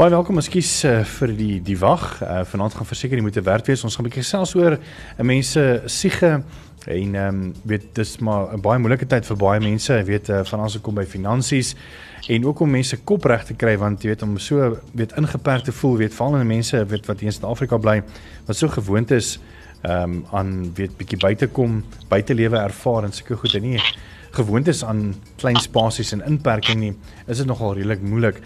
Baie welkom, ekskuus uh, vir die die wag. Uh, vanaand gaan verseker jy moet te werk wees. Ons gaan 'n bietjie gesels oor uh, mense siege en ehm um, weet dis maar 'n baie moeilike tyd vir baie mense. Jy weet uh, van ons kom by finansies en ook om mense kop reg te kry want jy weet om so weet ingeperk te voel, weet veral in mense weet wat hier in Suid-Afrika bly wat so gewoond is ehm um, aan weet bietjie buite kom, buitelewe ervaar en sulke goed en gewoontes aan klein spasies en inperking nie, is dit nogal redelik moeilik.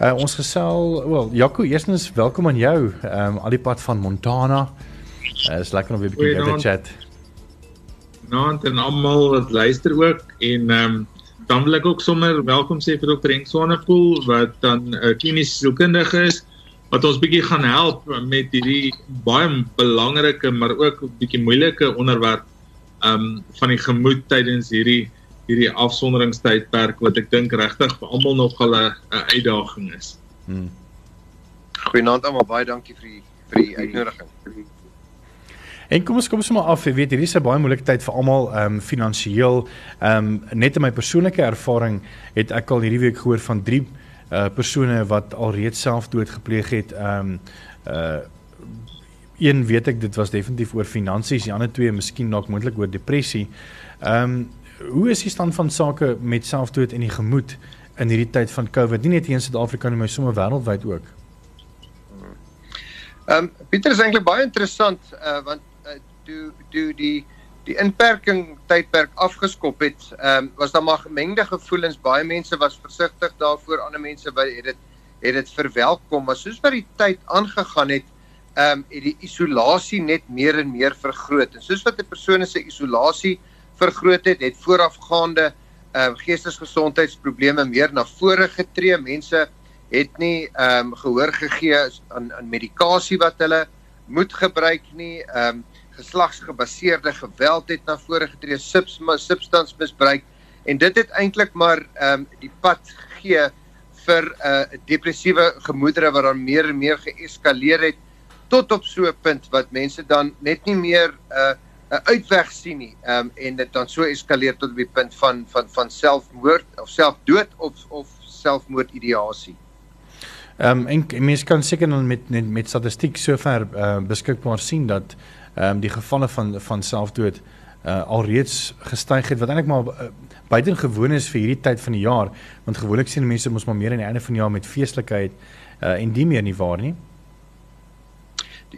Uh ons gesel, wel Jaco, eerstens welkom aan jou. Ehm um, al die pad van Montana. Uh, is lekker om weer 'n bietjie te chat. Nou, en almal wat luister ook en ehm um, dan wil ek ook sommer welkom sê vir Dr. Henk Swanepoel wat dan 'n uh, kliniese sielkundige is wat ons bietjie gaan help met hierdie baie belangrike maar ook bietjie moeilike onderwerp ehm um, van die gemoed tydens hierdie hierdie afsonderingstydperk wat ek dink regtig vir almal nog 'n uitdaging is. Hmm. Goeienaand almal, baie dankie vir die vir die uitnodiging. En kom ons kom sommer af, jy weet hierdie is 'n baie moeilike tyd vir almal, ehm um, finansiëel. Ehm um, net in my persoonlike ervaring het ek al hierdie week gehoor van drie uh persone wat alreeds selfdood gepleeg het. Ehm um, uh een weet ek dit was definitief oor finansies, die ander twee miskien dalk moontlik oor depressie. Ehm um, hoe is die stand van sake met selfdood en die gemoed in hierdie tyd van COVID? Nie net hier in Suid-Afrika nie, maar sommer wêreldwyd ook. Ehm um, Pieter is eintlik baie interessant uh, want uh, toe toe die die inperking tydperk afgeskop het, ehm um, was daar maar gemengde gevoelens. Baie mense was versigtig daarvoor, ander mense het dit het dit verwelkom, maar soos wat die tyd aangegaan het, ehm um, het die isolasie net meer en meer vergroot. En soos wat 'n persoon se isolasie vergroot het, het voorafgaande ehm uh, geestesgesondheidsprobleme meer na vore getree. Mense het nie ehm um, gehoor gegee aan aan medikasie wat hulle moet gebruik nie. Ehm um, geslagsgebaseerde geweld het na vore getree, substansmisbruik en dit het eintlik maar ehm um, die pad gegee vir 'n uh, depressiewe gemoedere wat dan meer en meer geeskaleer het tot op so 'n punt wat mense dan net nie meer 'n uh, 'n uitweg sien nie. Ehm um, en dit dan so eskaleer tot op die punt van van van selfmoord of selfdood of of selfmoordideasie. Ehm um, en mense kan seker dan met met, met statistiek sover uh, beskikbaar sien dat ehm um, die gevalle van van selfdood uh, alreeds gestyg het wat eintlik maar uh, buitengewoon is vir hierdie tyd van die jaar want gewoonlik sien mense mos maar meer aan die einde van die jaar met feeslikheid uh, en die meer nie waar nie. Ehm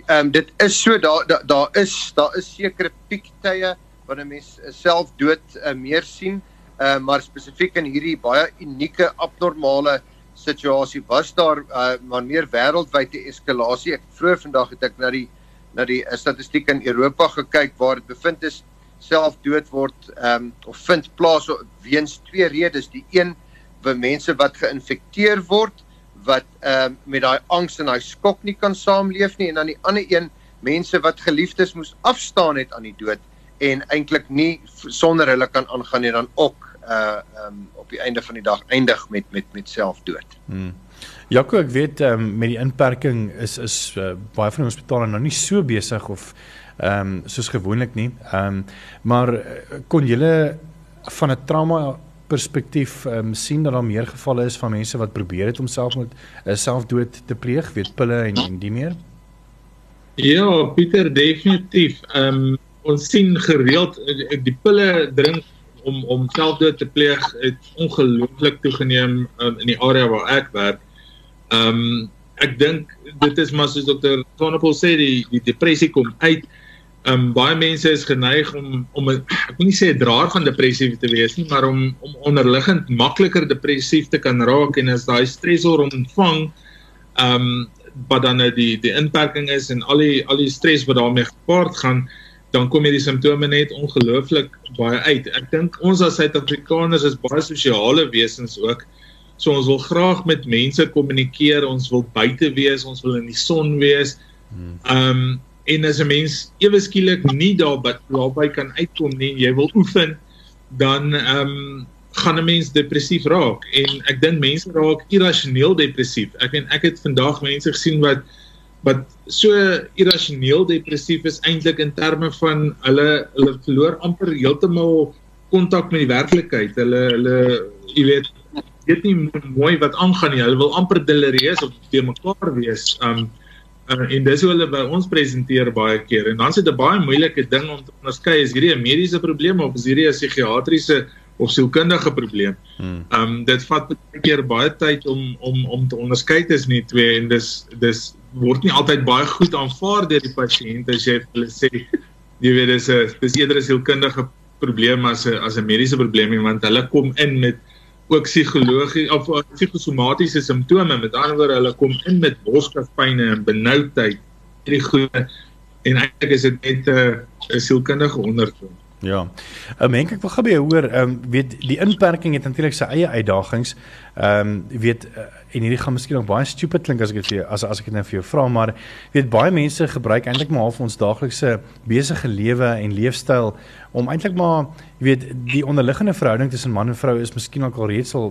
um, dit is so daar daar da is daar is sekere piektye wanneer mens self dood uh, meer sien. Ehm uh, maar spesifiek in hierdie baie unieke abnormale situasie was daar uh, maar meer wêreldwyde eskalasie. Ek vroeër vandag het ek na die na die uh, statistiek in Europa gekyk waar dit bevind is selfdood word ehm um, of vind plaas weens twee redes. Die een vir mense wat geïnfekteer word wat ehm uh, met daai angs en daai skok nie kan saamleef nie en dan die ander een mense wat geliefdes moes afstaan het aan die dood en eintlik nie sonder hulle kan aangaan nie dan ook uh um, op die einde van die dag eindig met met met selfdood. Hmm. Jaco, ek weet ehm um, met die inperking is is uh, baie van die hospitale nou nie so besig of ehm um, soos gewoonlik nie. Ehm um, maar uh, kon julle van 'n trauma perspektief um, sien dat daar meer gevalle is van mense wat probeer het om self met uh, selfdood te pleeg, weet pille en en die meer? Ja, Pieter, definitief. Ehm um, ons sien gereeld uh, die pille drink om om selfdood te pleeg het ongelooflik toegeneem um, in die area waar ek werk. Ehm um, ek dink dit is maar soos dokter Tonopol sê die die depressie kom uit um, baie mense is geneig om om ek wil nie sê 'n draer van depressie te wees nie, maar om om onderliggend makliker depressief te kan raak en as daai stresor ontvang, ehm um, wat dan nou die die inperking is en al die al die stres wat daarmee gepaard gaan, dan kom hierdie simptome net ongelooflik baie uit. Ek dink ons as Suid-Afrikaners is baie sosiale wesens ook. So ons wil graag met mense kommunikeer, ons wil buite wees, ons wil in die son wees. Hmm. Ehm um, en as 'n mens ewe skielik nie daarby daarby kan uitkom nie, jy wil oefen, dan ehm um, gaan 'n mens depressief raak en ek dink mense raak irrasioneel depressief. Ek weet ek het vandag mense gesien wat wat so irrasioneel depressief is eintlik in terme van hulle hulle verloor amper heeltemal kontak met die werklikheid. Hulle hulle jy weet weet nie mooi wat aangaan nie. Hulle wil amper delereus of te mekaar wees. Um uh, en dis hoe hulle by ons presenteer baie keer. En dan is dit 'n baie moeilike ding om te onderskei is hierdie 'n mediese probleem of is hierdie 'n psigiatriese of sielkundige probleem. Hmm. Um dit vat baie keer baie tyd om om om te onderskei tussen die twee en dis dis word nie altyd baie goed aanvaar deur die pasiënt as jy hulle sê jy weet dis 'n dis eerder 'n sielkundige probleem as 'n as 'n mediese probleem want hulle kom in met ook psigologie of psigosomatiese simptome met ander woorde hulle kom in met borskaspyne en benoudheid hierdie goeie en eintlik is dit net 'n 'n sielkundige ondertoon Ja. Ehm um, ek wil gou by jou hoor, ehm um, weet die inperking het natuurlik sy eie uitdagings. Ehm um, weet uh, en hierdie gaan miskien nog baie stupid klink as ek dit vir jou as as ek dit nou vir jou vra, maar weet baie mense gebruik eintlik maar half ons daaglikse besige lewe en leefstyl om eintlik maar jy weet die onderliggende verhouding tussen man en vrou is miskien al reeds al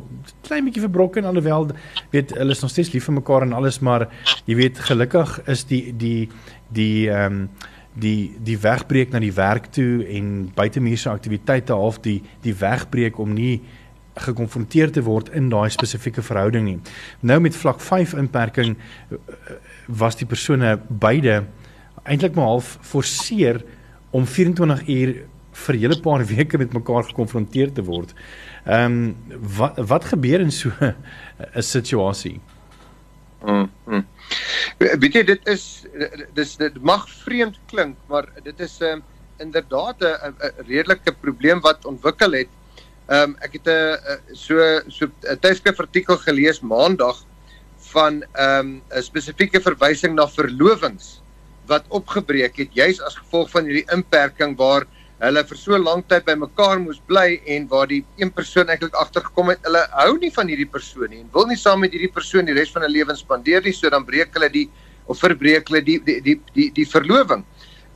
klein bietjie verbroken alhoewel weet hulle is nog steeds lief vir mekaar en alles, maar jy weet gelukkig is die die die ehm um, die die wegbreek na die werk toe en buitemuurse aktiwiteite half die die wegbreek om nie gekonfronteer te word in daai spesifieke verhouding nie. Nou met vlak 5 inperking was die persone beide eintlik maar half forceer om 24 uur vir hele paar weke met mekaar gekonfronteer te word. Ehm um, wat wat gebeur in so 'n situasie? Mm. mm. Weet jy dit is dis dit mag vreemd klink, maar dit is 'n um, inderdaad 'n redelike probleem wat ontwikkel het. Ehm um, ek het 'n so so 'n tydskrifartikel gelees maandag van ehm um, 'n spesifieke verwysing na verlovings wat opgebreek het juis as gevolg van hierdie inperking waar hulle vir so lank tyd by mekaar moes bly en waar die een persoon eintlik agtergekom het hulle hou nie van hierdie persoon nie en wil nie saam met hierdie persoon die res van hulle lewens spandeer nie so dan breek hulle die of verbreek hulle die die die die, die verloving.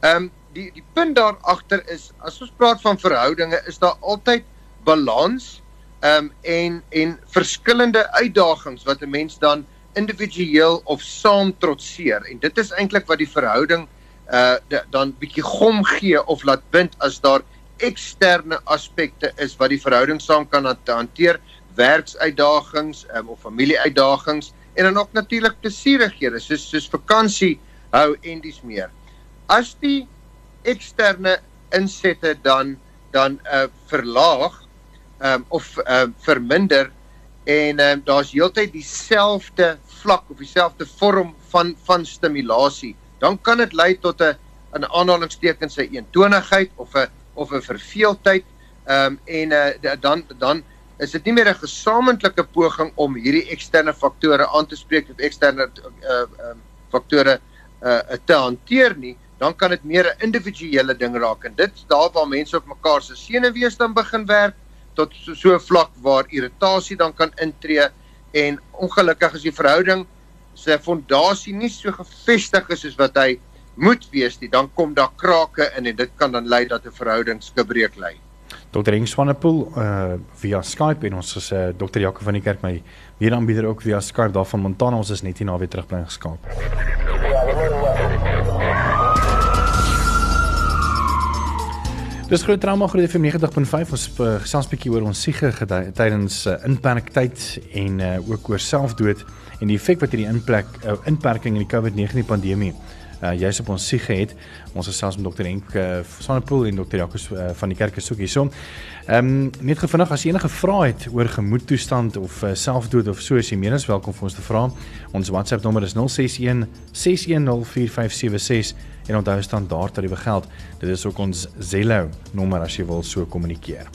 Ehm um, die die punt daar agter is as ons praat van verhoudinge is daar altyd balans ehm um, en en verskillende uitdagings wat 'n mens dan individueel of saam trotseer en dit is eintlik wat die verhouding uh dan bietjie gom gee of laat bind as daar eksterne aspekte is wat die verhouding saam kan hanteer werksuitdagings um, of familieuitdagings en dan ook natuurlik plesierighede soos soos vakansie hou en dis meer. As die eksterne insette dan dan uh verlaag um, of uh, verminder en um, daar's heeltyd dieselfde vlak of dieselfde vorm van van stimulasie dan kan dit lei tot 'n 'n aanhalingstekens se eentonigheid of 'n of 'n verveeldheid. Ehm um, en uh, dan dan is dit nie meer 'n gesamentlike poging om hierdie eksterne faktore aan te spreek of eksterne uh ehm um, faktore uh te hanteer nie, dan kan dit meer 'n individuele ding raak. En dit daar waar mense op mekaar se senuwees dan begin werk tot so 'n so vlak waar irritasie dan kan intree. En ongelukkig is die verhouding se fondasie nie so gefestig is soos wat hy moet wees nie, dan kom daar krake in en dit kan dan lei dat 'n verhouding skibreek lê. Dr. Ring Swanepoel uh via Skype en ons is uh, Dr. Jaco van die kerk my weer aanbieder ook via Skype daar van Montana ons is net hier na weer terug bly geskaap. Dis groot trauma groot vir 90.5 ons uh, gesels 'n bietjie oor ons siege tydens uh, inperktyd en uh, ook oor selfdood en die effek wat hierdie inplek uh, inperking in die COVID-19 pandemie uh juis op ons siege het. Ons is selfs met dokter Henk uh, Sonnepool en dokter Jacques uh, van die kerk gesoek hierso. Ehm um, net gevinnig as jy enige vrae het oor gemoedtoestand of uh, selfdood of so, is jy meer as welkom vir ons te vra. Ons WhatsApp nommer is 061 6104576 en onthou standaard tariewe geld. Dit is ook ons Zello nommer as jy wil so kommunikeer.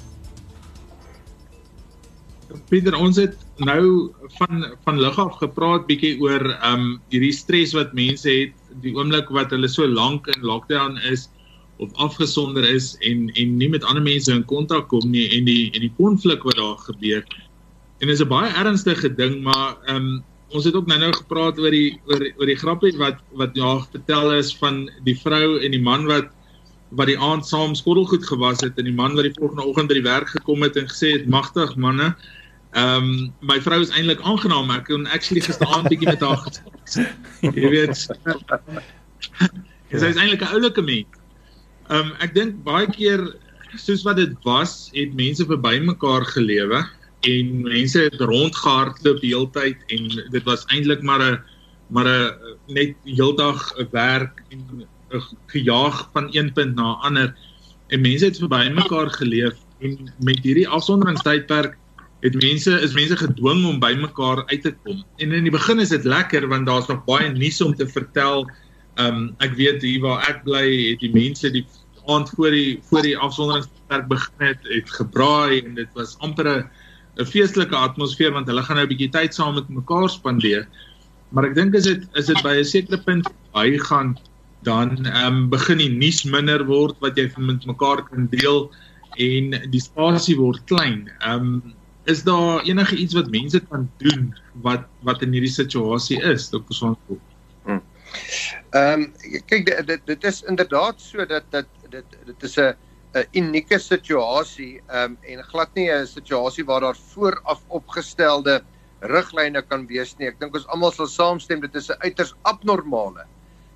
Pieter, ons het nou van van lig af gepraat bietjie oor ehm um, hierdie stres wat mense het die oomblik wat hulle so lank in lockdown is of afgesonder is en en nie met ander mense in kontak kom nie en die en die konflik wat daar gebeur. En dit is 'n baie ernstige ding, maar ehm um, ons het ook nou-nou gepraat oor die oor oor die grappie wat wat ja vertel is van die vrou en die man wat wat die aand saam skottelgoed gewas het en die man wat die volgende oggend by die werk gekom het en gesê het magtig manne Ehm um, my vrou is eintlik aangenaam. Ek kon actually gisteraand bietjie met haar gesels. Jy weet. Sy is eintlik 'n oulike mens. Ehm um, ek dink baie keer soos wat dit was, het mense verby mekaar gelewe. en mense het rondgehardloop die hele tyd en dit was eintlik maar 'n maar 'n net heeldag 'n werk en 'n gejaag van een punt na ander en mense het verby mekaar geleef en met hierdie afsonderingstydperk het mense is mense gedwing om by mekaar uit te kom. En in die begin is dit lekker want daar's nog baie nuus om te vertel. Um ek weet hier waar ek bly, het die mense die aand voor die voor die afsonderingsperk begin het, het gebraai en dit was amper 'n feestelike atmosfeer want hulle gaan nou 'n bietjie tyd saam met mekaar spandeer. Maar ek dink as dit is dit by 'n sekere punt by gaan dan ehm um, begin die nuus minder word wat jy met mekaar kan deel en die spasie word klein. Ehm um, is daar enige iets wat mense kan doen wat wat in hierdie situasie is, Dr. Swanspoel? Hmm. Ehm um, kyk dit dit is inderdaad so dat dat dit dit is 'n 'n unieke situasie ehm um, en glad nie 'n situasie waar daar vooraf opgestelde riglyne kan wees nie. Ek dink ons almal sal saamstem dit is 'n uiters abnormale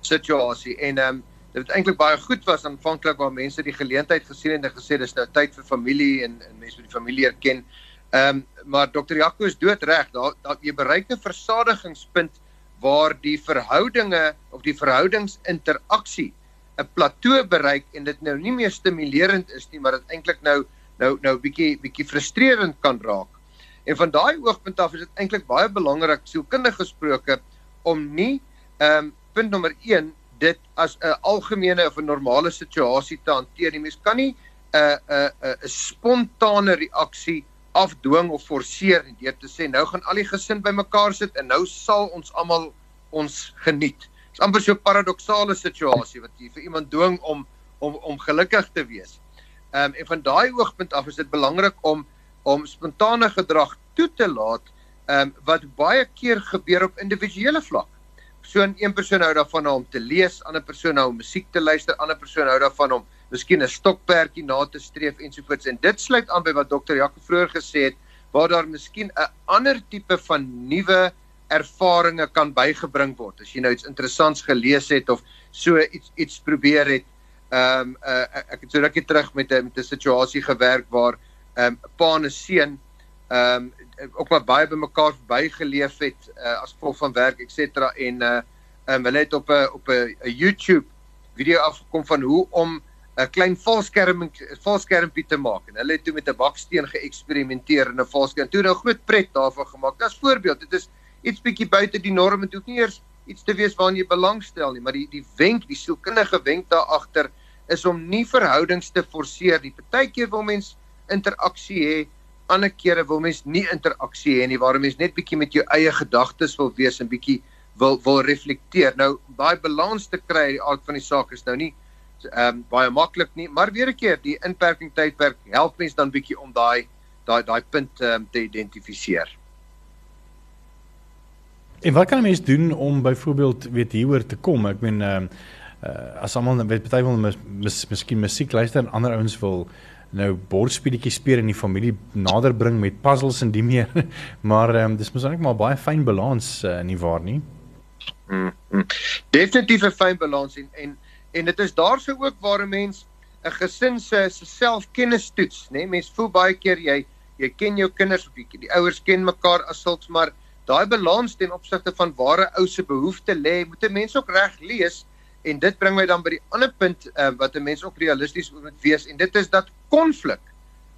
situasie en ehm um, dit eintlik baie goed was aanvanklik waar mense die geleentheid gesien het en gesê dis nou tyd vir familie en en mense met die familie erken. Ehm um, maar dokter Jaco is doodreg. Daar daar jy bereik 'n versadigingspunt waar die verhoudinge of die verhoudingsinteraksie 'n plateau bereik en dit nou nie meer stimulerend is nie, maar dit eintlik nou nou nou bietjie bietjie frustrerend kan raak. En van daai oogpunt af is dit eintlik baie belangrik sielkundig gesproke om nie ehm um, punt nommer 1 dit as 'n algemene of 'n normale situasie te hanteer nie. Mens kan nie 'n 'n 'n spontane reaksie afdwing of forceer deur te sê nou gaan al die gesin bymekaar sit en nou sal ons almal ons geniet. Dit is amper so 'n paradoksale situasie wat jy vir iemand dwing om om om gelukkig te wees. Ehm um, en van daai oogpunt af is dit belangrik om om spontane gedrag toe te laat ehm um, wat baie keer gebeur op individuele vlak. So 'n een persoon hou daarvan om te lees, ander persoon hou om musiek te luister, ander persoon hou daarvan om miskien 'n stokperdjie na te streef ensovoorts en dit sluit aan by wat dokter Jaco vroeër gesê het waar daar miskien 'n ander tipe van nuwe ervarings kan bygebring word as jy nou iets interessants gelees het of so iets iets probeer het. Ehm um, uh, ek het so rukkie terug met 'n met 'n situasie gewerk waar ehm um, pa en seun ehm um, ook maar baie by mekaar verbygeleef het uh, as gevolg van werk et cetera en uh um, hulle het op 'n op 'n YouTube video afgekom van hoe om 'n klein valskerm valskermpie te maak en hulle het toe met 'n baksteen geëksperimenteer en 'n valskerm toe nou groot pret daarvan gemaak. As voorbeeld, dit is iets bietjie buite die norm en dit hoef nie eers iets te wees waaraan jy belangstel nie, maar die die wenk, die sielkundige wenk daar agter is om nie verhoudings te forceer nie. Partykeer wil mens interaksie hê, ander kere wil mens nie interaksie hê nie, waar mens net bietjie met jou eie gedagtes wil wees en bietjie wil wil reflekteer. Nou daai balans te kry, die aard van die saak is nou nie ehm um, baie maklik nie, maar weer 'n keer die inperking tydperk help mens dan bietjie om daai daai daai punt ehm um, te identifiseer. En wat kan 'n mens doen om byvoorbeeld weet hieroor te kom? Ek meen ehm um, uh, as almal weet party wil mis, mis, miskien musiek luister en ander ouens wil nou bordspeletjies speel en die familie nader bring met puzzles en die meer. maar ehm um, dis mos eintlik maar baie fyn balans uh, nie waar nie? Mm, mm. Definitief 'n fyn balans en en en dit is daarso ook waar 'n mens 'n gesin se se selfkennis toets, nê? Nee? Mens voel baie keer jy jy ken jou kinders of die, die ouers ken mekaar as sulks, maar daai balans ten opsigte van ware ou se behoeftes lê, moet 'n mens ook reg lees en dit bring my dan by die ander punt uh, wat 'n mens ook realisties moet wees en dit is dat konflik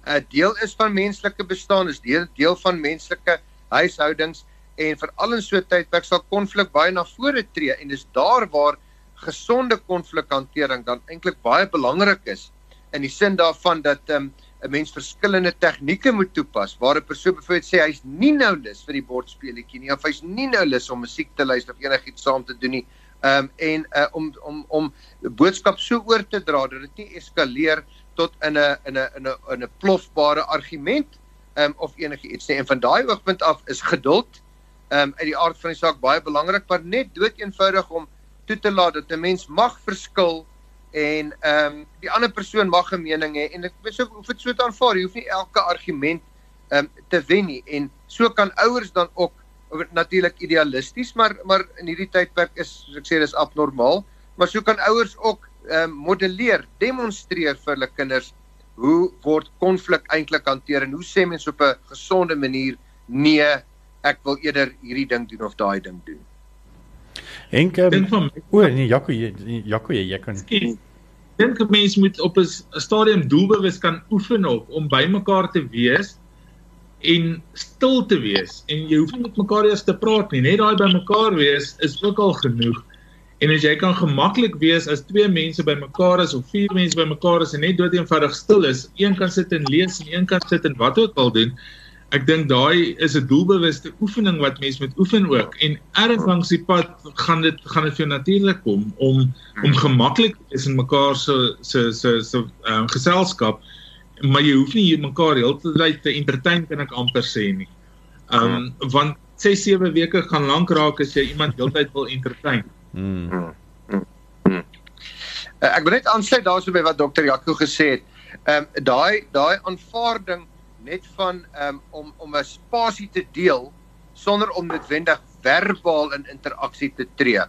'n deel is van menslike bestaan, is deel deel van menslike huishoudings en veral in so 'n tydperk sal konflik baie na vore tree en dis daar waar gesonde konflikhantering dan eintlik baie belangrik is in die sin daarvan dat um, 'n mens verskillende tegnieke moet toepas waar 'n persoon byvoorbeeld sê hy's nie nou lus vir die bordspeletjie nie of hy's nie nou lus om musiek te luister of enigiets saam te doen nie. Um, en uh, om om om boodskap so oor te dra dat dit nie eskaleer tot in 'n in 'n in 'n in 'n plofbare argument um, of enigiets nie. En van daai oogpunt af is geduld um, uit die aard van die saak baie belangrik maar net dood eenvoudig om toe te laat dat 'n mens mag verskil en ehm um, die ander persoon mag 'n mening hê en ek so hoef dit so te aanvaar jy hoef nie elke argument ehm um, te wen nie en so kan ouers dan ook natuurlik idealisties maar maar in hierdie tydperk is soos ek sê dis abnormaal maar so kan ouers ook ehm um, modelleer demonstreer vir hulle kinders hoe word konflik eintlik hanteer en hoe sê mens op 'n gesonde manier nee, ek wil eerder hierdie ding doen of daai ding doen. En um, o nee, Jaco, Jaco, jy kan dink 'n mens moet op 'n stadium doelbewus kan oefen op om by mekaar te wees en stil te wees. En jy hoef nie met mekaar eers te praat nie. Net daai by mekaar wees is ook al genoeg. En as jy kan gemaklik wees as twee mense bymekaar is of vier mense bymekaar is en net dood eenvoudig stil is, een kan sit en lees en een kan sit en wat ook al doen. Ek dink daai is 'n doelbewuste oefening wat mens moet oefen ook en erg langs die pad gaan dit gaan dit vir jou natuurlik kom om om gemaklik is in mekaar se se se se um, geselskap maar jy hoef nie hier mekaar heeltyd te entertain kan ek amper sê nie. Um want 6 7 weke gaan lank raak as jy iemand heeltyd wil entertain. Mm. Mm. Mm. ek wil net aansluit daarso by wat dokter Jaco gesê het. Ehm um, daai daai aanvaarding net van um, om om 'n spasie te deel sonder om noodwendig verbaal in interaksie te tree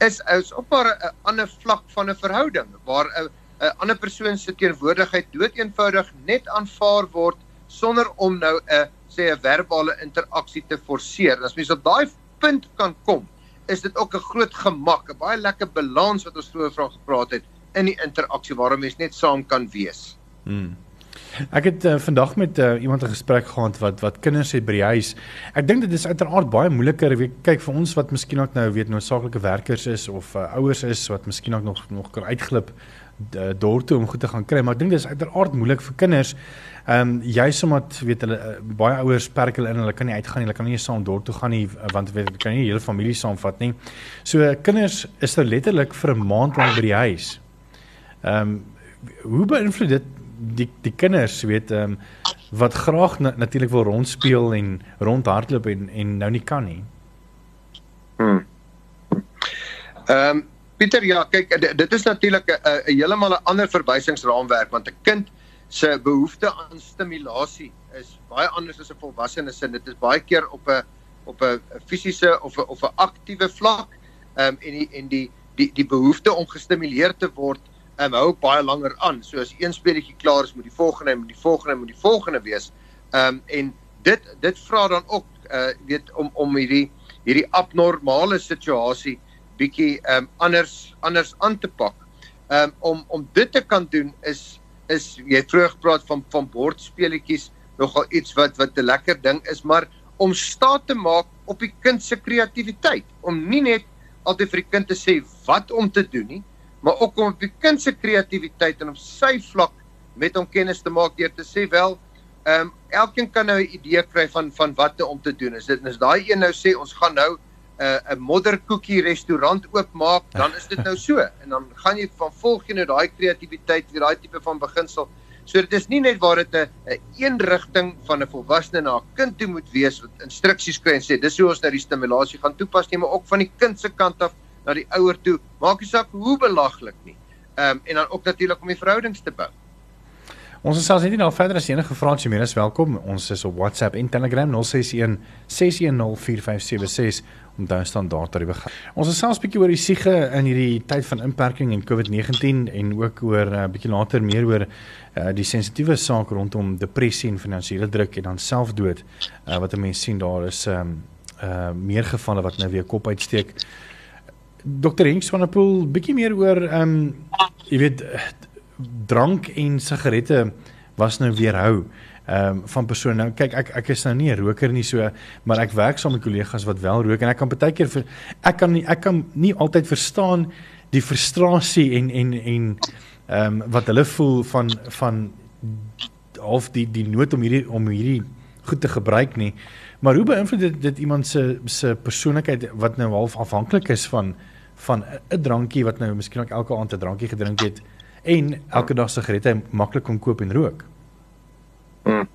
is is op 'n ander vlak van 'n verhouding waar 'n 'n ander persoon se teenwoordigheid doeteenvoudig net aanvaar word sonder om nou 'n sê 'n verbale interaksie te forceer. As mens op daai punt kan kom is dit ook 'n groot gemak, 'n baie lekker balans wat ons vroeër van gepraat het in die interaksie waarom mens net saam kan wees. Hmm. Ek het uh, vandag met uh, iemand 'n gesprek gehad wat wat kinders het by die huis. Ek dink dit is uiteraard baie moeiliker. Ek kyk vir ons wat miskien ook nou weet noodsaaklike werkers is of uh, ouers is wat miskien ook nog nog kan uitglip dortoe om goed te gaan kry, maar ek dink dit is uiteraard moeilik vir kinders Ehm um, jy sommer weet hulle uh, baie ouers perk hulle in, hulle kan nie uitgaan nie, hulle kan nie saam dorp toe gaan nie uh, want weet hulle kan nie die hele familie saamvat nie. So uh, kinders is nou letterlik vir 'n maand lank by die huis. Ehm um, hoe beïnvloed dit die die kinders weet ehm um, wat graag na, natuurlik wil rondspeel en rondhardloop en en nou nie kan nie. Hmm. Ehm um, Pieter ja, kyk dit is natuurlik 'n heeltemal 'n ander verwysingsraamwerk want 'n kind se behoefte aan stimulasie is baie anders as 'n volwassene se. Dit is baie keer op 'n op 'n fisiese of 'n of 'n aktiewe vlak. Ehm um, en die en die die die behoefte om gestimuleer te word um, hou baie langer aan. So as een speletjie klaar is, moet die volgende moet die volgende moet die volgende wees. Ehm um, en dit dit vra dan ook uh weet om om hierdie hierdie abnormale situasie bietjie ehm um, anders anders aan te pak. Ehm um, om om dit te kan doen is is jy vroeër gepraat van van bordspeletjies nogal iets wat wat 'n lekker ding is maar om staat te maak op die kind se kreatiwiteit om nie net altyd vir die kind te sê wat om te doen nie maar ook om die kind se kreatiwiteit en op sy vlak met hom kennis te maak deur te sê wel ehm um, elkeen kan nou 'n idee kry van van wat om te doen is dit is daai een nou sê ons gaan nou 'n uh, 'n modderkoekie restaurant oopmaak, dan is dit nou so en dan gaan jy van volg jy nou daai kreatiwiteit, weer daai tipe van beginsel. So dit is nie net waar dit 'n 'n een rigting van 'n volwassene na 'n kind toe moet wees wat instruksies kry en sê dis hoe ons nou die stimulasie gaan toepas nie, maar ook van die kind se kant af na die ouer toe. Maak nie saak hoe belaglik nie. Ehm um, en dan ook natuurlik om die verhoudings te bou. Ons is selfs net nou verder as enige Fransie mense welkom. Ons is op WhatsApp en Telegram 061 610 4576 om daai standaard te begin. Ons het selfs 'n bietjie oor die siege in hierdie tyd van inperking en COVID-19 en ook oor 'n uh, bietjie later meer oor uh, die sensitiewe saak rondom depressie en finansiële druk en dan selfdood uh, wat mense sien daar is um, uh meer gevalle wat nou weer kop uitsteek. Dr. Der Pool bietjie meer oor ehm um, jy weet drank en sigarette was nou weer hou ehm um, van persone. Nou kyk ek ek is nou nie 'n roker nie so, maar ek werk saam met kollegas wat wel rook en ek kan baie keer vir ek kan nie ek kan nie altyd verstaan die frustrasie en en en ehm um, wat hulle voel van van of die die nood om hierdie om hierdie goed te gebruik nie. Maar hoe beïnvloed dit dit iemand se se persoonlikheid wat nou half afhanklik is van van 'n drankie wat nou miskien ook elke aand 'n drankie gedrink het en elke dag sigarette maklik kon koop en rook? Hmm.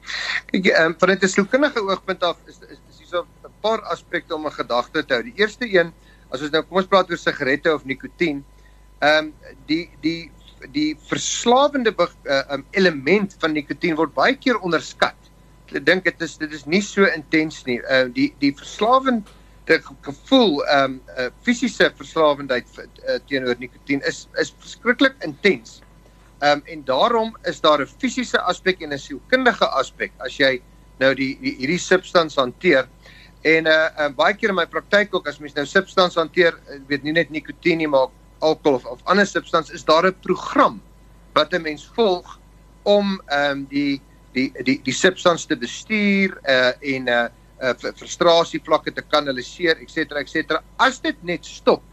Kyk, um, van 'n sielkundige oogpunt af is is dis hierso 'n paar aspekte om 'n gedagte te hou. Die eerste een, as ons nou kom ons praat oor sigarette of nikotien, ehm um, die die die verslawende uh, um, element van nikotien word baie keer onderskat. Dink dit is dit is nie so intens nie. Uh die die verslawende gevoel ehm um, uh, fisiese verslawendheid uh, teenoor nikotien is is verskriklik intens. Ehm um, en daarom is daar 'n fisiese aspek en 'n sielkundige aspek as jy nou die, die hierdie substans hanteer. En uh, uh baie keer in my praktyk ook as mens nou substans hanteer, weet nie net nikotien nie, maar alkohol of, of ander substans is daar 'n program wat 'n mens volg om ehm um, die die die die substans te bestuur uh en uh, uh frustrasie vlakke te kanaliseer et cetera et cetera. As dit net stop,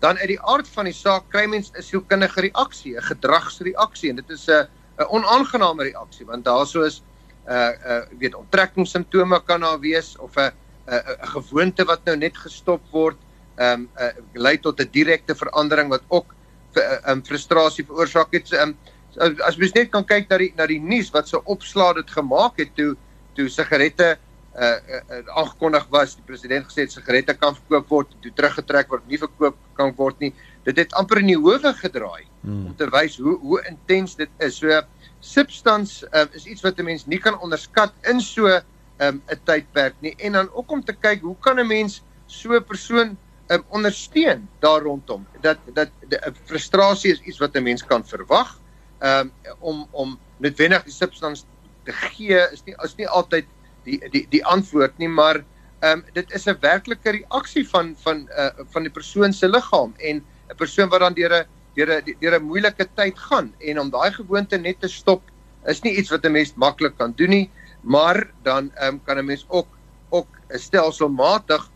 dan uit die aard van die saak kry mens 'n sielkundige reaksie, 'n gedragsreaksie en dit is 'n 'n onaangename reaksie want daarso is uh uh weet onttrekkingssimptome kan daar wees of 'n 'n gewoonte wat nou net gestop word, ehm um, uh, lei tot 'n direkte verandering wat ook 'n uh, um, frustrasie veroorsaak het. Ehm um, as mens net kan kyk na die na die nuus wat so opslaa dit gemaak het toe toe sigarette uh, uh, uh aangekondig was die president gesê sigarette kan verkoop word toe teruggetrek word nie verkoop kan word nie dit het amper in die howe gedraai hmm. om te wys hoe hoe intens dit is. So substans uh, is iets wat 'n mens nie kan onderskat in so 'n um, tydperk nie. En dan ook om te kyk hoe kan 'n mens so 'n persoon um, ondersteun daar rondom? Dat dat 'n frustrasie is iets wat 'n mens kan verwag um, om om noodwendig die substans te gee is nie is nie altyd die die die antwoord nie maar ehm um, dit is 'n werklike reaksie van van uh, van die persoon se liggaam en 'n persoon wat dan deur 'n deur 'n deur 'n moeilike tyd gaan en om daai gewoonte net te stop is nie iets wat 'n mens maklik kan doen nie maar dan ehm um, kan 'n mens ook ook stelselmatig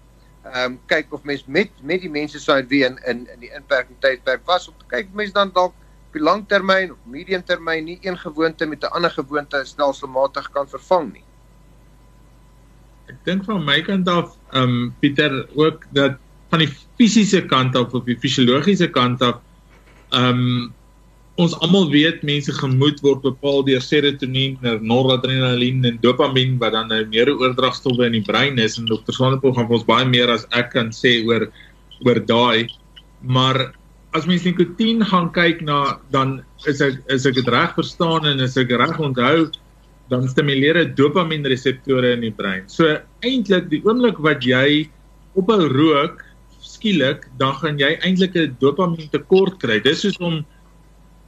ehm um, kyk of mens met met die mense sou wie in in in die inperking tydperk was om te kyk of mens dan dalk die langtermyn of medium termyn nie een gewoonte met 'n ander gewoonte stelselmatig kan vervang nie. Ek dink van my kant af ehm um, Pieter ook dat van die fisiese kant af of die fisiologiese kant af ehm um, ons almal weet mense gemoed word bepaal deur serotonien, noradrenalien en dopamien wat dan nou meer oordragstowwe in die brein is. En dokter Swanepoel gaan ons baie meer as ek kan sê oor oor daai. Maar as mens nikotien gaan kyk na dan is ek is ek dit reg verstaan en is ek reg onthou dan stimuleer dit dopamienreseptore in die brein. So eintlik die oomblik wat jy ophou rook skielik, dan gaan jy eintlik 'n dopamien tekort kry. Dis soos om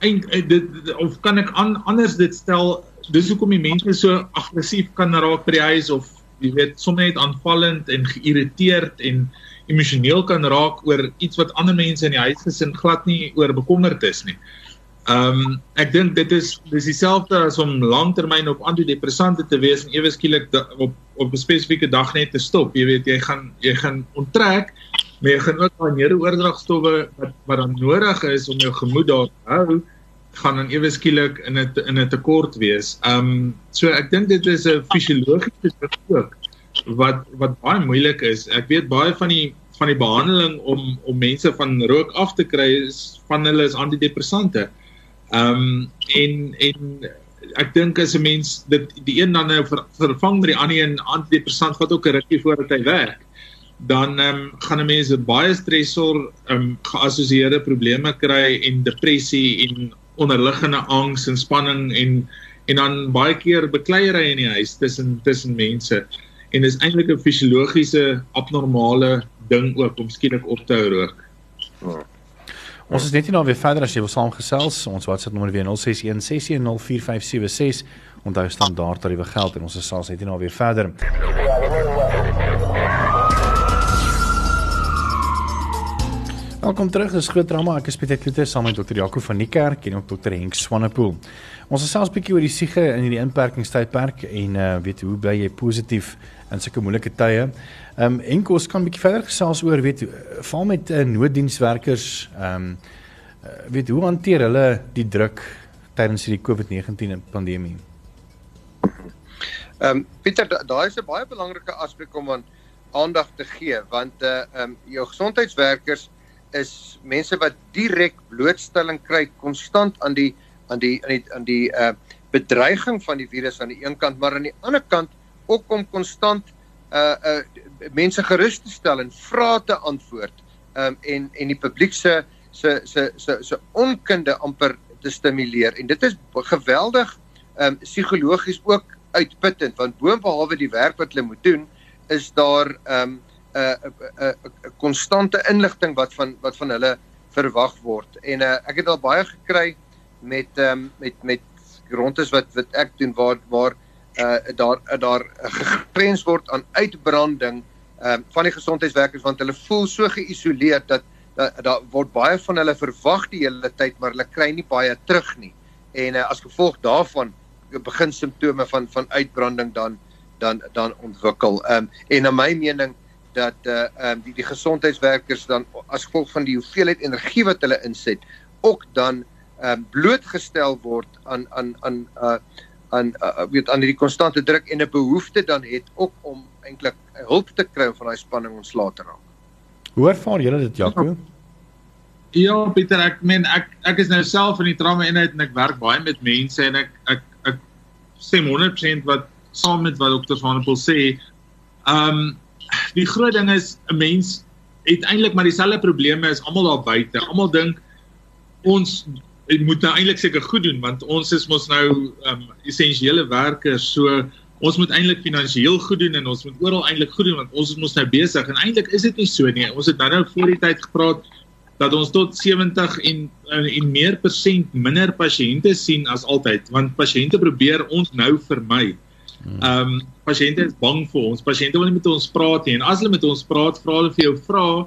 eind eh, dit of kan ek an, anders dit stel, dis hoekom die mense so aggressief kan raak by die huis of jy weet sommer net aanvallend en geïrriteerd en emosioneel kan raak oor iets wat ander mense in die huisgesin glad nie oor bekommerd is nie. Ehm um, ek dink dit is dis dieselfde as om langtermyn op antidepressante te wees en ewe skielik op op 'n spesifieke dag net te stop. Jy weet jy gaan jy gaan onttrek, maar jy gaan ook daai neuroordragstowwe wat wat dan nodig is om jou gemoed daar te hou, gaan dan ewe skielik in 'n in 'n tekort wees. Ehm um, so ek dink dit is 'n fisiologiese ding ook wat wat baie moeilik is. Ek weet baie van die van die behandeling om om mense van rook af te kry is van hulle is antidepressante. Ehm um, en en ek dink as 'n mens dit die een dan nou ver, vervang met die ander een antidepressant wat ook 'n rukkie voordat hy werk, dan ehm um, gaan 'n mens baie stresor ehm um, geassosieerde probleme kry en depressie en onderliggende angs en spanning en en dan baie keer bekleierery in die huis tussen tussen mense en dis eintlik 'n fisiologiese abnormale ding ook om skielik op te hou rook. Oh. Ons is net nie nou weer verder as jy wil saamgesels. Ons WhatsApp nommer weer 0616104576. Onthou standaard tariewe geld en ons is sals net nie nou weer verder. Welkom terug. Dis groot drama. Ek is Pieter Kloete saam met Dr. Jaco van die kerk en ook Dr. Henk Swanepoel. Ons is selfs bietjie oor die siege in hierdie inperkingstydperk en uh weet hoe bly jy positief in sulke moeilike tye. Ehm um, en kos kan 'n bietjie verder gesels oor weet val met uh, nooddienswerkers ehm um, uh, weet hoe hanteer hulle die druk tydens hierdie COVID-19 pandemie. Ehm um, Pieter daai is 'n baie belangrike aspek om aan aandag te gee want uh ehm um, jou gesondheidswerkers is mense wat direk blootstelling kry konstant aan die aan die aan die aan die uh bedreiging van die virus aan die een kant maar aan die ander kant ook om konstant uh uh mense gerus te stel en vrae te antwoord um en en die publiek se se se se se onkunde amper te stimuleer. En dit is geweldig um psigologies ook uitputtend want boonbehalwe die werk wat hulle moet doen is daar um 'n 'n 'n konstante inligting wat van wat van hulle verwag word. En uh, ek het al baie gekry met ehm um, met met rondes wat wat ek doen waar waar uh daar uh, daar gegrens word aan uitbranding ehm um, van die gesondheidswerkers want hulle voel so geïsoleerd dat daar da word baie van hulle verwag die hele tyd maar hulle kry nie baie terug nie en uh, as gevolg daarvan begin simptome van van uitbranding dan dan dan ontwikkel. Ehm um, en na my mening dat uh ehm um, die die gesondheidswerkers dan as gevolg van die hoeveelheid energie wat hulle inset ook dan ehm um, blootgestel word aan aan aan uh aan uh, weet aan hierdie konstante druk en 'n behoefte dan het ook om eintlik hulp te kry om van daai spanning ontslae te raak. Hoe ervaar julle dit Jaco? Ja, Pieter, ek meen ek ek is nou self in die trauma eenheid en ek werk baie met mense en ek ek ek stem 100% wat saam met wat dokter Van der Poel sê. Um die groot ding is 'n mens het eintlik maar dieselfde probleme as almal daar buite. Almal dink ons moet nou eintlik seker goed doen want ons is mos nou um essensiële werkers. So ons moet eintlik finansiëel goed doen en ons moet oral eintlik goed doen want ons is mos nou besig en eintlik is dit nie so nie. Ons het nou nou voor die tyd gepraat dat ons tot 70 en en meer persent minder pasiënte sien as altyd want pasiënte probeer ons nou vermy. Hmm. Ehm um, pasiënte is bang vir ons. Pasiënte wil nie met ons praat nie en as hulle met ons praat, vra hulle vir jou vrae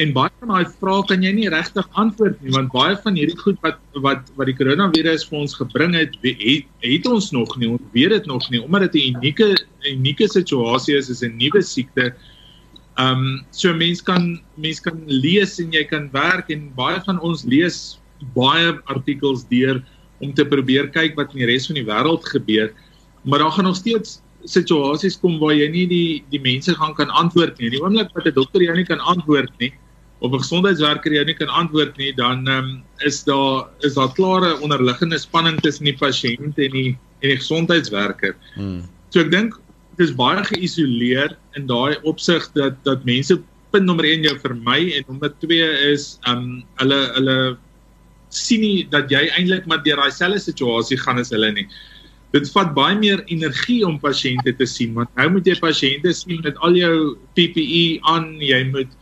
en baie van daai vrae kan jy nie regtig antwoord nie want baie van hierdie goed wat wat wat die koronavirus vir ons gebring het, het, het ons nog nie. Ons weet dit nog nie omdat dit 'n unieke unieke situasie is, is 'n nuwe siekte. Ehm um, so mense kan mense kan lees en jy kan werk en baie van ons lees baie artikels deur om te probeer kyk wat in die res van die wêreld gebeur maar daar gaan nog steeds situasies kom waar jy nie die die mense gaan kan antwoord nie. Die oomblik wat 'n dokter jou nie kan antwoord nie of 'n gesondheidswerker jou nie kan antwoord nie, dan um, is daar is daar klare onderliggende spanning tussen die pasiënt en die en die gesondheidswerker. Hmm. So ek dink dit is baie geïsoleer in daai opsig dat dat mense punt nommer 1 jou vermy en nommer 2 is um hulle hulle sien nie dat jy eintlik maar deur daai selfde situasie gaan as hulle nie dit vat baie meer energie om pasiënte te sien want nou moet jy pasiënte sien met al jou PPE aan jy moet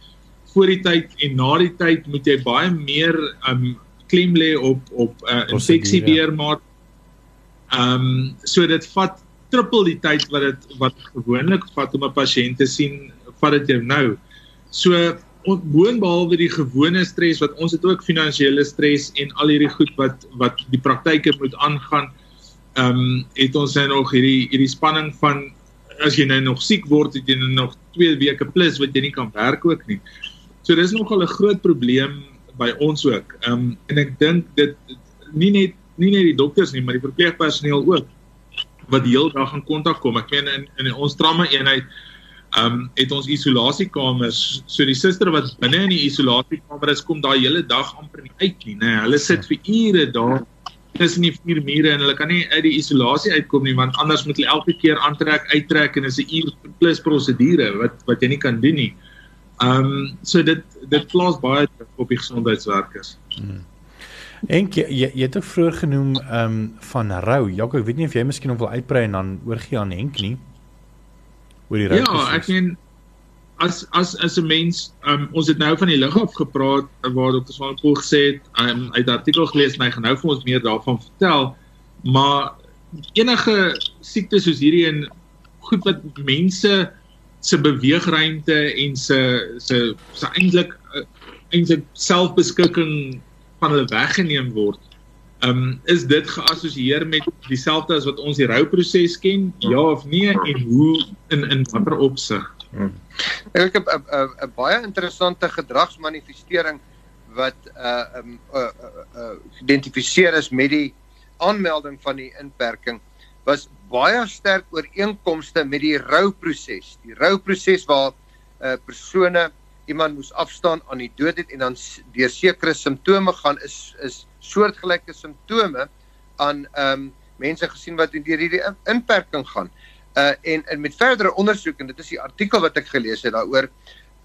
voor die tyd en na die tyd moet jy baie meer um klem lê op op uh, infeksie beheermaat. Um so dit vat triple die tyd wat dit wat gewoonlik vat om 'n pasiënt te sien vat dit jou nou. So boonbehalwe die gewone stres wat ons het ook finansiële stres en al hierdie goed wat wat die praktyke moet aangaan ehm um, het ons nou nog hierdie hierdie spanning van as jy nou nog siek word, het jy nou nog 2 weke plus wat jy nie kan werk ook nie. So dis nogal 'n groot probleem by ons ook. Ehm um, en ek dink dit nie net nie net die dokters nie, maar die verpleegpersoneel ook wat die hele dag in kontak kom. Ek meen in in ons trauma eenheid ehm um, het ons isolasiekamers. So die suster wat binne in die isolasiekamer is, kom daai hele dag amper nie uit nie, nê. Hulle sit vir ure daar tussen die vier mure en hulle kan nie uit die isolasie uitkom nie want anders moet hulle elke keer aantrek, uittrek en is 'n uur plus prosedure wat wat jy nie kan doen nie. Ehm um, so dit dit plaas baie op die gesondheidswerkers. Hmm. En jy jy het ook vroeër genoem ehm um, van rou. Jaco, ek weet nie of jy miskien nog wil uitbrei en dan oorgie aan Henk nie. Oor die rou. Ja, ek meen as as as 'n mens um, ons het nou van die lig af gepraat waar dokter Swanepoel gesê het um, uit 'n artikel gelees en hy gaan nou vir ons meer daarvan vertel maar enige siektes soos hierdie en goed wat mense se beweegruimte en se se se eintlik uh, eintlik selfbeskikking van hulle weggeneem word. Ehm um, is dit geassosieer met dieselfde as wat ons die rouproses ken? Ja of nee en hoe in in watter opsig? Hmm. Ek het 'n baie interessante gedragsmanifestering wat uh um uh, uh, uh geïdentifiseer is met die aanmelding van die inperking was baie sterk ooreenkomste met die rouproses. Die rouproses waar uh persone iemand moes afstaan aan die dood het en dan deur sekere simptome gaan is is soortgelyke simptome aan um mense gesien wat deur hierdie inperking gaan. Uh en en met verdere ondersoek en dit is die artikel wat ek gelees het daaroor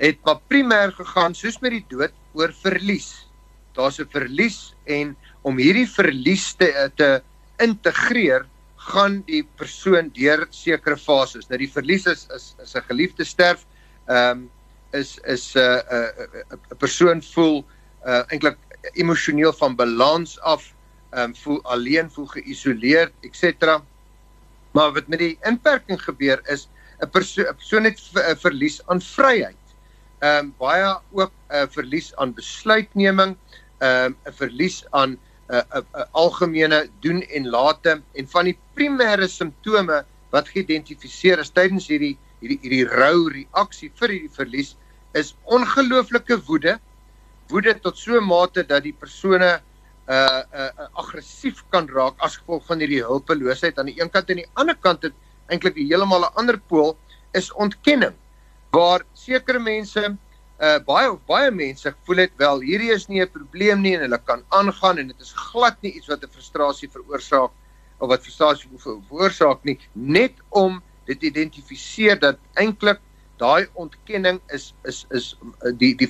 het maar primêr gegaan soos met die dood oor verlies. Daar's 'n verlies en om hierdie verlies te te integreer gaan die persoon deur sekere fases. Nou die verlies is is is 'n geliefde sterf. Ehm um, is is 'n uh, 'n uh, uh, persoon voel uh eintlik emosioneel van balans af ehm um, voel alleen, voel geïsoleerd, etc. Maar wat met die inperking gebeur is 'n persoon 'n persoon het verlies aan vryheid. Ehm um, baie ook 'n uh, verlies aan besluitneming, ehm um, 'n verlies aan 'n uh, 'n uh, uh, algemene doen en late en van die primêre simptome wat geïdentifiseer is tydens hierdie hierdie hierdie rou reaksie vir hierdie verlies is ongelooflike woede woede tot so 'n mate dat die persone uh uh, uh aggressief kan raak as gevolg van hierdie hulpeloosheid. Aan die een kant en aan die ander kant het eintlik heeltemal 'n ander pool is ontkenning waar sekere mense uh baie baie mense voel dit wel hierdie is nie 'n probleem nie en hulle kan aangaan en dit is glad nie iets wat 'n frustrasie veroorsaak of wat frustrasie veroorsaak nie net om dit identifiseer dat eintlik daai ontkenning is is is die die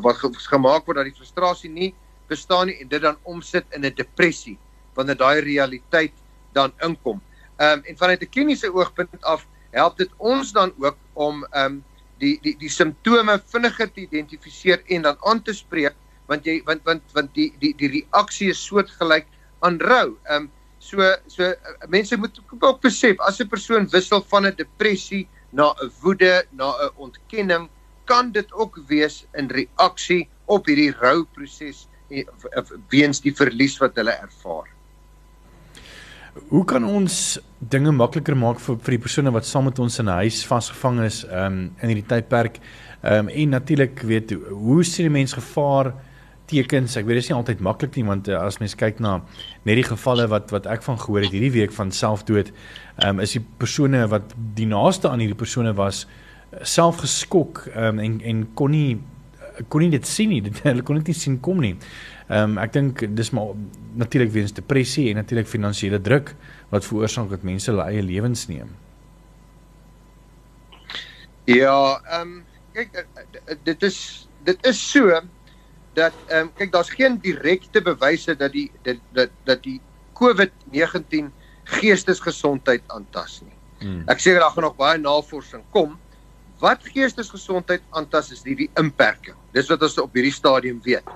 wat gemaak word dat die frustrasie nie bestaan nie en dit dan omsit in 'n depressie wanneer daai realiteit dan inkom. Ehm um, en vanuit 'n kliniese oogpunt af help dit ons dan ook om ehm um, die die die simptome vinniger te identifiseer en dan aan te spreek want jy want want want die die die reaksie is soortgelyk aan rou. Ehm um, so so uh, mense moet ook besef as 'n persoon wissel van 'n depressie na 'n woede, na 'n ontkenning, kan dit ook wees in reaksie op hierdie rou proses weens die verlies wat hulle ervaar. Hoe kan ons dinge makliker maak vir vir die persone wat saam met ons in 'n huis vasgevang is um, in hierdie tydperk? Ehm um, en natuurlik weet hoe sien die mens gevaar tekens? Ek weet dit is nie altyd maklik nie want uh, as mens kyk na net die gevalle wat wat ek van gehoor het hierdie week van selfdood, ehm um, is die persone wat die naaste aan hierdie persone was self geskok um, en en kon nie kon nie dit sien nie. Dit hulle kon dit nie sien kom nie. Ehm um, ek dink dis maar natuurlik weens depressie en natuurlik finansiële druk wat veroorsaak dat mense hulle eie lewens neem. Ja, ehm um, kyk dit is dit is so dat ehm um, kyk daar's geen direkte bewyse dat die dat dat dat die COVID-19 geestesgesondheid aantas nie. Hmm. Ek sê daar gaan nog baie navorsing kom wat geestesgesondheid aantas is die die inperking. Dis wat ons op hierdie stadium weet.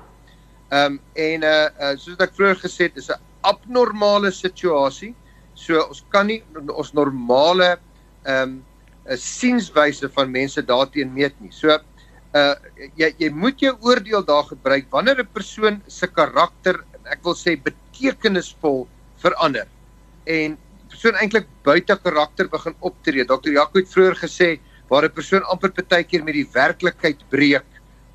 Ehm um, en uh, uh soos ek vroeër gesê het, is 'n abnormale situasie. So ons kan nie ons normale ehm um, 'n sienswyse van mense daarteen meet nie. So uh jy jy moet jou oordeel daar gebruik wanneer 'n persoon se karakter, ek wil sê betekenisvol verander en persoon eintlik buite karakter begin optree. Dr. Jaco het vroeër gesê waar 'n persoon amper baie keer met die werklikheid breek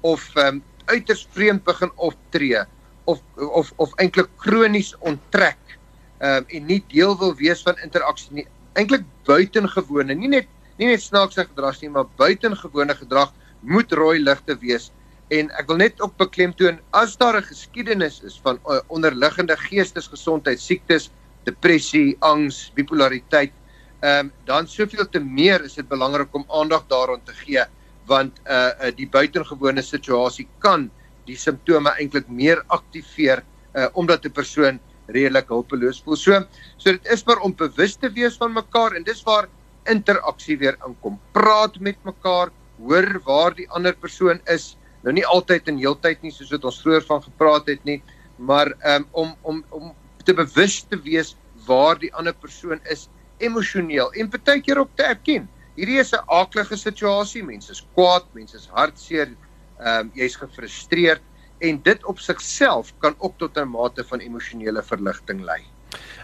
of ehm um, uiters vreemd begin optree of of of eintlik kronies onttrek um, en nie deel wil wees van interaksie nie. Eintlik buitengewone, nie net nie net snaakse gedrag nie, maar buitengewone gedrag moet rooi ligte wees. En ek wil net ook beklemtoon as daar 'n geskiedenis is van uh, onderliggende geestesgesondheid siektes, depressie, angs, bipolariteit, ehm um, dan soveel te meer is dit belangrik om aandag daaraan te gee want uh, uh die buitengewone situasie kan die simptome eintlik meer aktiveer uh omdat 'n persoon redelik hulpeloos voel. So so dit is maar om bewus te wees van mekaar en dis waar interaksie weer inkom. Praat met mekaar, hoor waar die ander persoon is. Nou nie altyd en heeltyd nie soos wat ons vroeër van gepraat het nie, maar um om om om te bewus te wees waar die ander persoon is emosioneel en baie keer ook te erken. Hierdie is 'n aaklige situasie. Mense is kwaad, mense is hartseer, ehm um, jy's gefrustreerd en dit op sigself kan ook tot 'n mate van emosionele verligting lei.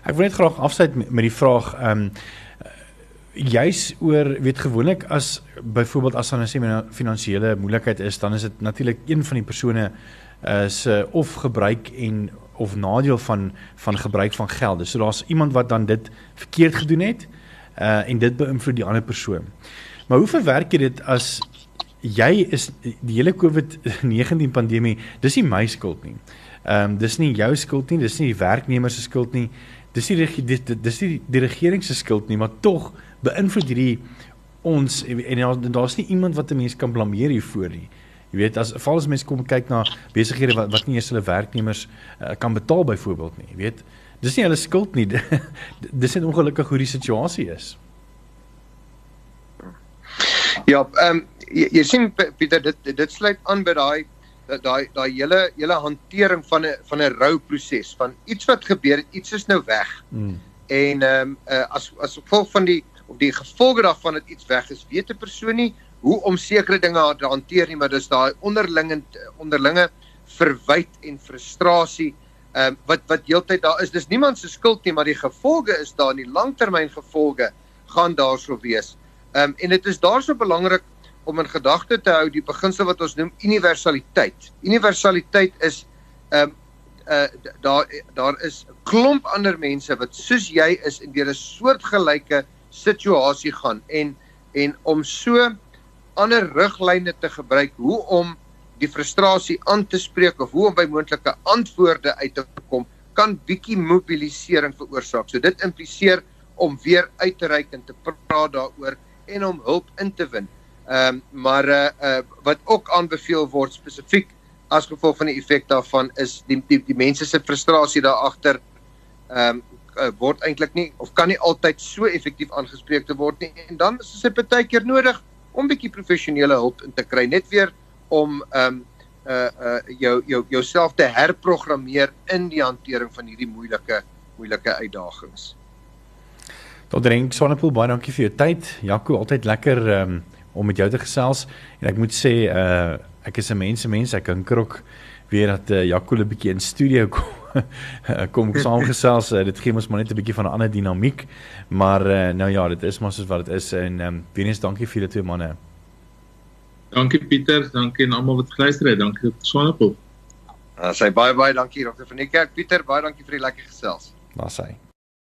Ek wil net graag afsluit met die vraag ehm um, juis oor weet gewoonlik as byvoorbeeld as dan 'n finansiële moeilikheid is, dan is dit natuurlik een van die persone uh, se of gebruik en of nadeel van van gebruik van geld. So daar's iemand wat dan dit verkeerd gedoen het uh en dit beïnvloed die ander persoon. Maar hoe verwerk jy dit as jy is die hele COVID-19 pandemie, dis nie my skuld nie. Ehm um, dis nie jou skuld nie, dis nie die werknemer se skuld nie. Dis nie dis, dis nie die regering se skuld nie, maar tog beïnvloed hierdie ons en daar's nie iemand wat 'n mens kan blameer hiervoor nie. Jy weet as val as mense kom kyk na besighede wat wat nie eens hulle werknemers uh, kan betaal byvoorbeeld nie, jy weet. Dis nie hulle skuld nie. dis net ongelukkig hoe die situasie is. Ja, ehm um, jy, jy sien Pieter dit dit sluit aan by daai daai daai hele hele hantering van 'n van 'n rouproses van iets wat gebeur het, iets is nou weg. Mm. En ehm um, uh, as as gevolg van die of die gevolge daarvan dat iets weg is, weet 'n persoon nie hoe om sekere dinge te hanteer nie, maar dis daai onderlinge onderlinge verwyd en frustrasie ehm um, wat wat heeltyd daar is. Dis niemand se skuld nie, maar die gevolge is daar in die langtermyn gevolge gaan daarso wees. Ehm um, en dit is daarso belangrik om in gedagte te hou die beginsel wat ons noem universaliteit. Universaliteit is ehm um, uh daar daar is 'n klomp ander mense wat soos jy is in 'n soortgelyke situasie gaan en en om so ander riglyne te gebruik hoe om die frustrasie aan te spreek of hoe om by moontlike antwoorde uit te kom kan bietjie mobilisering veroorsaak. So dit impliseer om weer uit te reik en te praat daaroor en om hulp in te win. Ehm um, maar uh, uh wat ook aanbeveel word spesifiek as gevolg van die effek daarvan is die die, die mense se frustrasie daar agter ehm um, uh, word eintlik nie of kan nie altyd so effektief aangespreek te word nie en dan is dit baie keer nodig om bietjie professionele hulp in te kry net weer om ehm um, uh uh jou jou jouself te herprogrammeer in die hantering van hierdie moeilike moeilike uitdagings. Tot drink Sonnepool baie dankie vir jou tyd. Jaco altyd lekker ehm um om met jou te gesels. En ek moet sê uh ek is 'n mense mens. Ek hinker ook weer dat uh, Jaco 'n bietjie in studio kom kom saamgesels. Uh, dit gee ons maar net 'n bietjie van 'n ander dinamiek. Maar uh, nou ja dit is maar soos wat dit is. En ehm um, Venus dankie vir julle twee manne Dankie Pieter dankie aan almal wat geluister het dankie Swanepoel Uh, sy baie baie dankie Dr. van die Kerk Pieter baie dankie vir die lekker gesels. Was hy.